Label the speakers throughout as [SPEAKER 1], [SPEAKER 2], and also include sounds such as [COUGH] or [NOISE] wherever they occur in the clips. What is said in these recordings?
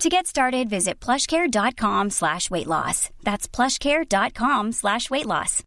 [SPEAKER 1] To get started, visit plushcare.com slash weight loss. That's plushcare.com slash weight loss.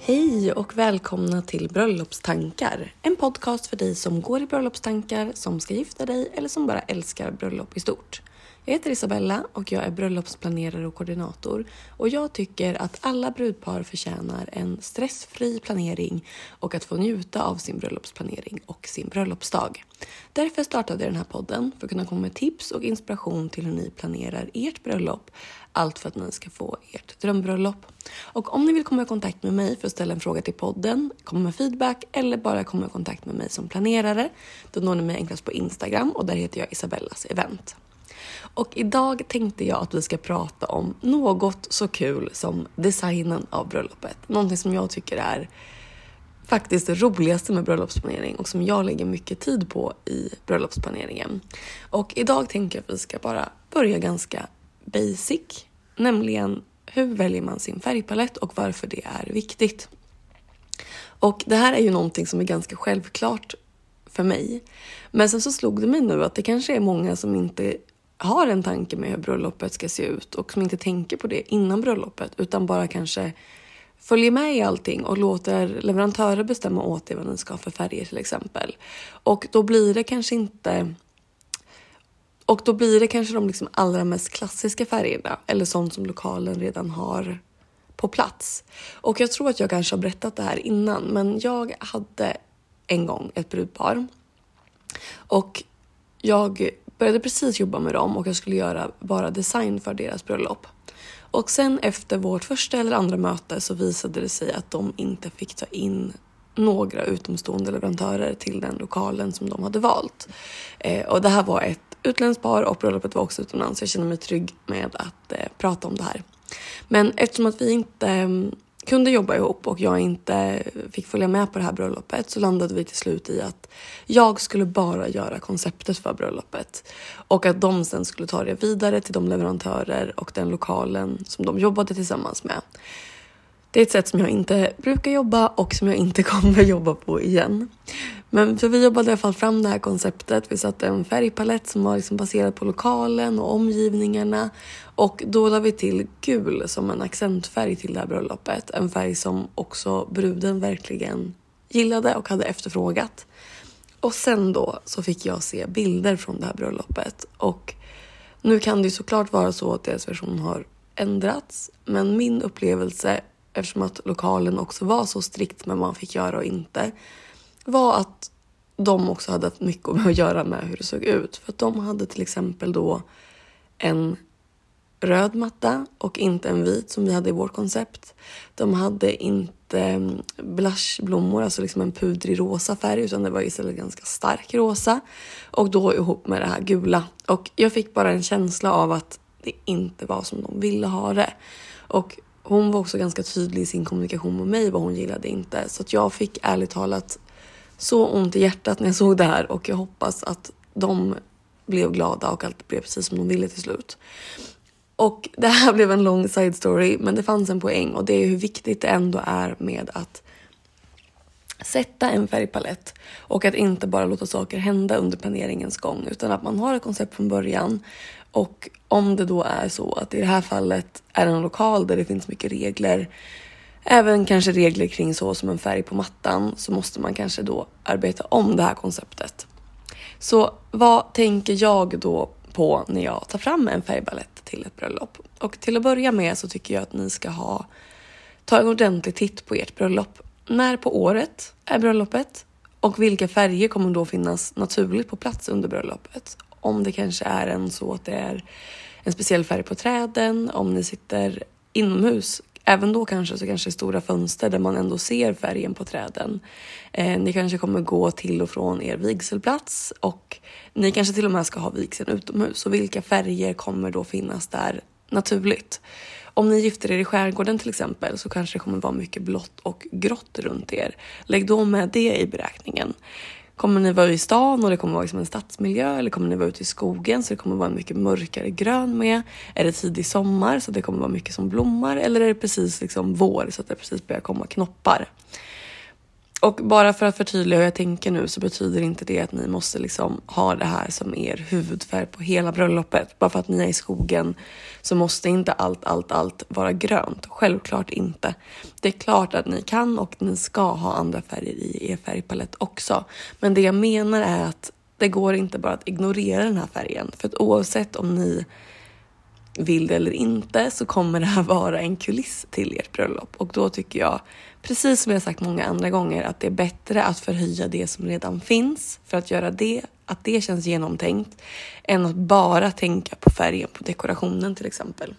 [SPEAKER 2] Hej och välkomna till Bröllopstankar. En podcast för dig som går i bröllopstankar, som ska gifta dig eller som bara älskar bröllop i stort. Jag heter Isabella och jag är bröllopsplanerare och koordinator och jag tycker att alla brudpar förtjänar en stressfri planering och att få njuta av sin bröllopsplanering och sin bröllopsdag. Därför startade jag den här podden för att kunna komma med tips och inspiration till hur ni planerar ert bröllop. Allt för att ni ska få ert drömbröllop. Och om ni vill komma i kontakt med mig för att ställa en fråga till podden, komma med feedback eller bara komma i kontakt med mig som planerare, då når ni mig enklast på Instagram och där heter jag Isabellas event. Och idag tänkte jag att vi ska prata om något så kul som designen av bröllopet. Någonting som jag tycker är faktiskt det roligaste med bröllopsplanering och som jag lägger mycket tid på i bröllopsplaneringen. Och idag tänker jag att vi ska bara börja ganska basic, nämligen hur väljer man sin färgpalett och varför det är viktigt. Och det här är ju någonting som är ganska självklart för mig. Men sen så slog det mig nu att det kanske är många som inte har en tanke med hur bröllopet ska se ut och som inte tänker på det innan bröllopet utan bara kanske följer med i allting och låter leverantörer bestämma åt er vad ni ska ha för färger till exempel. Och då blir det kanske inte och då blir det kanske de liksom allra mest klassiska färgerna eller sånt som lokalen redan har på plats. Och jag tror att jag kanske har berättat det här innan, men jag hade en gång ett brudpar och jag började precis jobba med dem och jag skulle göra bara design för deras bröllop. Och sen efter vårt första eller andra möte så visade det sig att de inte fick ta in några utomstående leverantörer till den lokalen som de hade valt. Eh, och det här var ett utländskt par och bröllopet var också utomlands så jag känner mig trygg med att eh, prata om det här. Men eftersom att vi inte mm, kunde jobba ihop och jag inte fick följa med på det här bröllopet så landade vi till slut i att jag skulle bara göra konceptet för bröllopet och att de sen skulle ta det vidare till de leverantörer och den lokalen som de jobbade tillsammans med. Det är ett sätt som jag inte brukar jobba och som jag inte [LAUGHS] kommer jobba på igen. Men för vi jobbade i alla fall fram det här konceptet. Vi satte en färgpalett som var liksom baserad på lokalen och omgivningarna. Och då lade vi till gul som en accentfärg till det här bröllopet. En färg som också bruden verkligen gillade och hade efterfrågat. Och sen då så fick jag se bilder från det här bröllopet. Och nu kan det ju såklart vara så att deras version har ändrats. Men min upplevelse, eftersom att lokalen också var så strikt med vad man fick göra och inte, var att de också hade haft mycket att göra med hur det såg ut. För att de hade till exempel då en röd matta och inte en vit som vi hade i vårt koncept. De hade inte mm, blushblommor, alltså liksom en pudrig rosa färg utan det var istället ganska stark rosa och då ihop med det här gula. Och jag fick bara en känsla av att det inte var som de ville ha det. Och hon var också ganska tydlig i sin kommunikation med mig vad hon gillade inte så att jag fick ärligt talat så ont i hjärtat när jag såg det här och jag hoppas att de blev glada och allt blev precis som de ville till slut. Och det här [LAUGHS] blev en lång side story, men det fanns en poäng och det är hur viktigt det ändå är med att sätta en färgpalett och att inte bara låta saker hända under planeringens gång utan att man har ett koncept från början och om det då är så att i det här fallet är det en lokal där det finns mycket regler även kanske regler kring så som en färg på mattan så måste man kanske då arbeta om det här konceptet. Så vad tänker jag då på när jag tar fram en färgbalett till ett bröllop? Och till att börja med så tycker jag att ni ska ha ta en ordentlig titt på ert bröllop. När på året är bröllopet? Och vilka färger kommer då finnas naturligt på plats under bröllopet? Om det kanske är en så att det är en speciell färg på träden, om ni sitter inomhus Även då kanske så kanske stora fönster där man ändå ser färgen på träden. Eh, ni kanske kommer gå till och från er vigselplats och ni kanske till och med ska ha vigseln utomhus. Och vilka färger kommer då finnas där naturligt? Om ni gifter er i skärgården till exempel så kanske det kommer vara mycket blått och grått runt er. Lägg då med det i beräkningen. Kommer ni vara i stan och det kommer vara liksom en stadsmiljö eller kommer ni vara ute i skogen så det kommer vara mycket mörkare grön med? Är det tidig sommar så det kommer vara mycket som blommar eller är det precis liksom vår så att det precis börjar komma knoppar? Och bara för att förtydliga hur jag tänker nu så betyder inte det att ni måste liksom ha det här som er huvudfärg på hela bröllopet. Bara för att ni är i skogen så måste inte allt, allt, allt vara grönt. Självklart inte. Det är klart att ni kan och ni ska ha andra färger i er färgpalett också. Men det jag menar är att det går inte bara att ignorera den här färgen. För att oavsett om ni vill det eller inte så kommer det här vara en kuliss till ert bröllop och då tycker jag precis som jag sagt många andra gånger att det är bättre att förhöja det som redan finns för att göra det, att det känns genomtänkt än att bara tänka på färgen på dekorationen till exempel.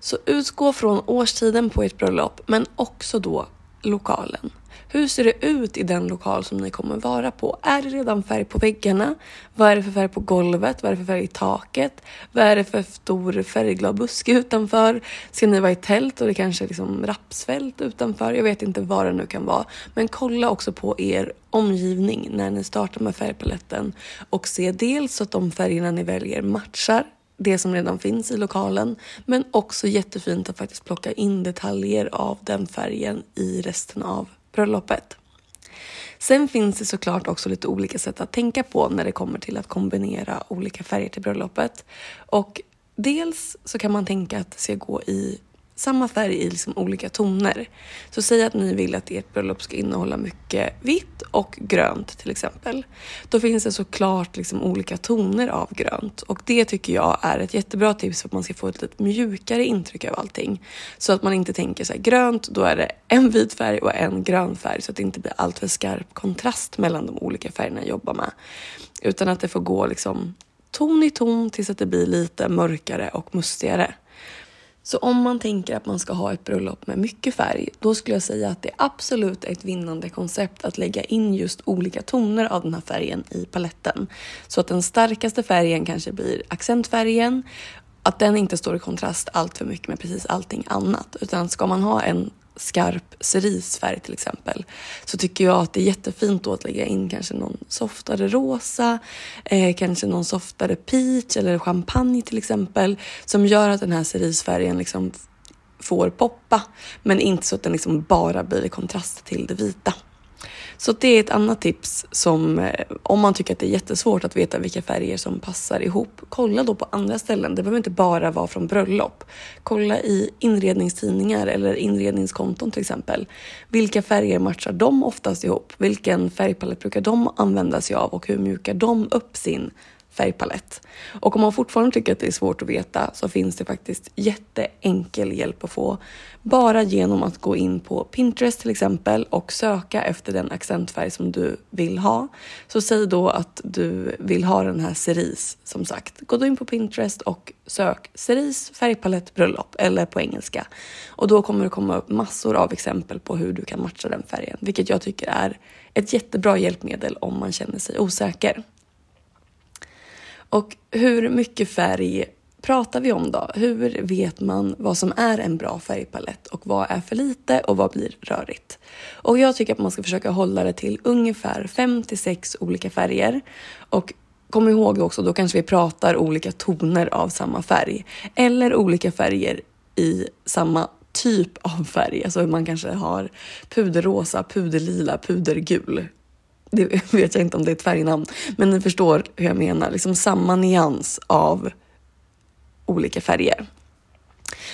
[SPEAKER 2] Så utgå från årstiden på ert bröllop men också då lokalen. Hur ser det ut i den lokal som ni kommer vara på? Är det redan färg på väggarna? Vad är det för färg på golvet? Vad är det för färg i taket? Vad är det för stor färgglad buske utanför? Ska ni vara i tält och det kanske är liksom rapsfält utanför? Jag vet inte vad det nu kan vara. Men kolla också på er omgivning när ni startar med färgpaletten och se dels att de färgerna ni väljer matchar det som redan finns i lokalen. Men också jättefint att faktiskt plocka in detaljer av den färgen i resten av bröllopet. Sen finns det såklart också lite olika sätt att tänka på när det kommer till att kombinera olika färger till bröllopet. Och dels så kan man tänka att det ska gå i samma färg i liksom olika toner. Så säg att ni vill att ert bröllop ska innehålla mycket vitt och grönt till exempel. Då finns det såklart liksom olika toner av grönt och det tycker jag är ett jättebra tips för att man ska få ett lite mjukare intryck av allting. Så att man inte tänker så här grönt, då är det en vit färg och en grön färg så att det inte blir alltför skarp kontrast mellan de olika färgerna jag jobbar med. Utan att det får gå liksom ton i ton tills att det blir lite mörkare och mustigare. Så om man tänker att man ska ha ett bröllop med mycket färg, då skulle jag säga att det är absolut ett vinnande koncept att lägga in just olika toner av den här färgen i paletten. Så att den starkaste färgen kanske blir accentfärgen, att den inte står i kontrast allt för mycket med precis allting annat. Utan ska man ha en skarp cerisfärg till exempel så tycker jag att det är jättefint då att lägga in kanske någon softare rosa, eh, kanske någon softare peach eller champagne till exempel som gör att den här cerisfärgen liksom får poppa men inte så att den liksom bara blir i kontrast till det vita. Så det är ett annat tips som eh, om man tycker att det är jättesvårt att veta vilka färger som passar ihop. Kolla då på andra ställen. Det behöver inte bara vara från bröllop. Kolla i inredningstidningar eller inredningskonton till exempel. Vilka färger matchar de oftast ihop? Vilken färgpalett brukar de använda sig av och hur mjukar de upp sin färgpalett. Och om man fortfarande tycker att det är svårt att veta så finns det faktiskt jätteenkel hjälp att få. Bara genom att gå in på Pinterest till exempel och söka efter den accentfärg som du vill ha. Så säg då att du vill ha den här cerise som sagt. Gå då in på Pinterest och sök cerise färgpalett bröllop eller på engelska. Och då kommer det komma upp massor av exempel på hur du kan matcha den färgen, vilket jag tycker är ett jättebra hjälpmedel om man känner sig osäker. Och hur mycket färg pratar vi om då? Hur vet man vad som är en bra färgpalett och vad är för lite och vad blir rörigt? Och jag tycker att man ska försöka hålla det till ungefär 5 till 6 olika färger. Och kom ihåg också, då kanske vi pratar olika toner av samma färg eller olika färger i samma typ av färg. Alltså man kanske har puderrosa, puderlila, pudergul. Det vet jag inte om det är ett färgnamn, men ni förstår hur jag menar. Liksom samma nyans av olika färger.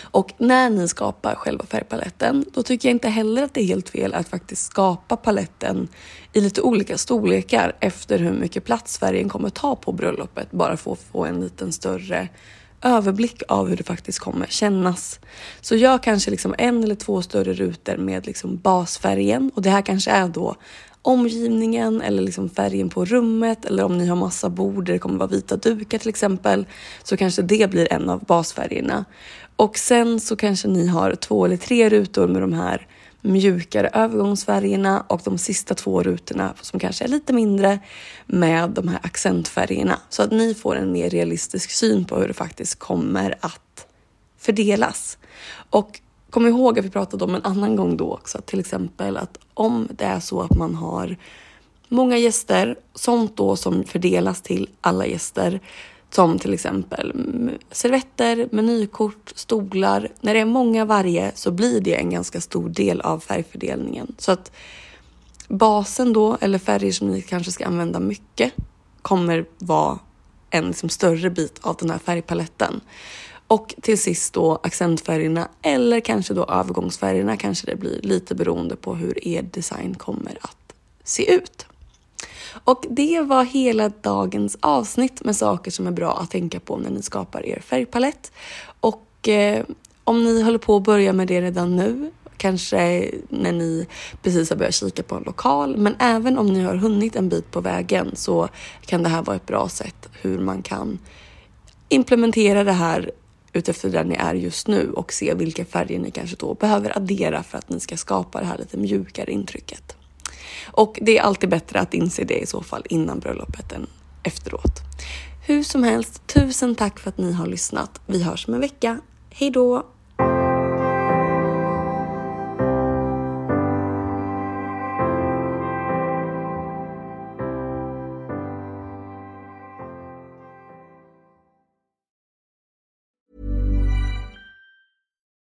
[SPEAKER 2] Och när ni skapar själva färgpaletten, då tycker jag inte heller att det är helt fel att faktiskt skapa paletten i lite olika storlekar efter hur mycket plats färgen kommer ta på bröllopet, bara för att få en liten större överblick av hur det faktiskt kommer kännas. Så gör kanske liksom en eller två större rutor med liksom basfärgen och det här kanske är då omgivningen eller liksom färgen på rummet eller om ni har massa bord där det kommer vara vita dukar till exempel så kanske det blir en av basfärgerna. Och sen så kanske ni har två eller tre rutor med de här mjukare övergångsfärgerna och de sista två rutorna som kanske är lite mindre med de här accentfärgerna så att ni får en mer realistisk syn på hur det faktiskt kommer att fördelas. Och kom ihåg att vi pratade om en annan gång då också, till exempel att om det är så att man har många gäster, sånt då som fördelas till alla gäster, som till exempel servetter, menykort, stolar. När det är många varje så blir det en ganska stor del av färgfördelningen. Så att basen då, eller färger som ni kanske ska använda mycket, kommer vara en liksom större bit av den här färgpaletten. Och till sist då accentfärgerna eller kanske då övergångsfärgerna kanske det blir lite beroende på hur er design kommer att se ut. Och det var hela dagens avsnitt med saker som är bra att tänka på när ni skapar er färgpalett. Och eh, om ni håller på att börja med det redan nu, kanske när ni precis har börjat kika på en lokal, men även om ni har hunnit en bit på vägen så kan det här vara ett bra sätt hur man kan implementera det här utefter där ni är just nu och se vilka färger ni kanske då behöver addera för att ni ska skapa det här lite mjukare intrycket. Och det är alltid bättre att inse det i så fall innan bröllopet än efteråt. Hur som helst, tusen tack för att ni har lyssnat. Vi hörs om en vecka. Hej då!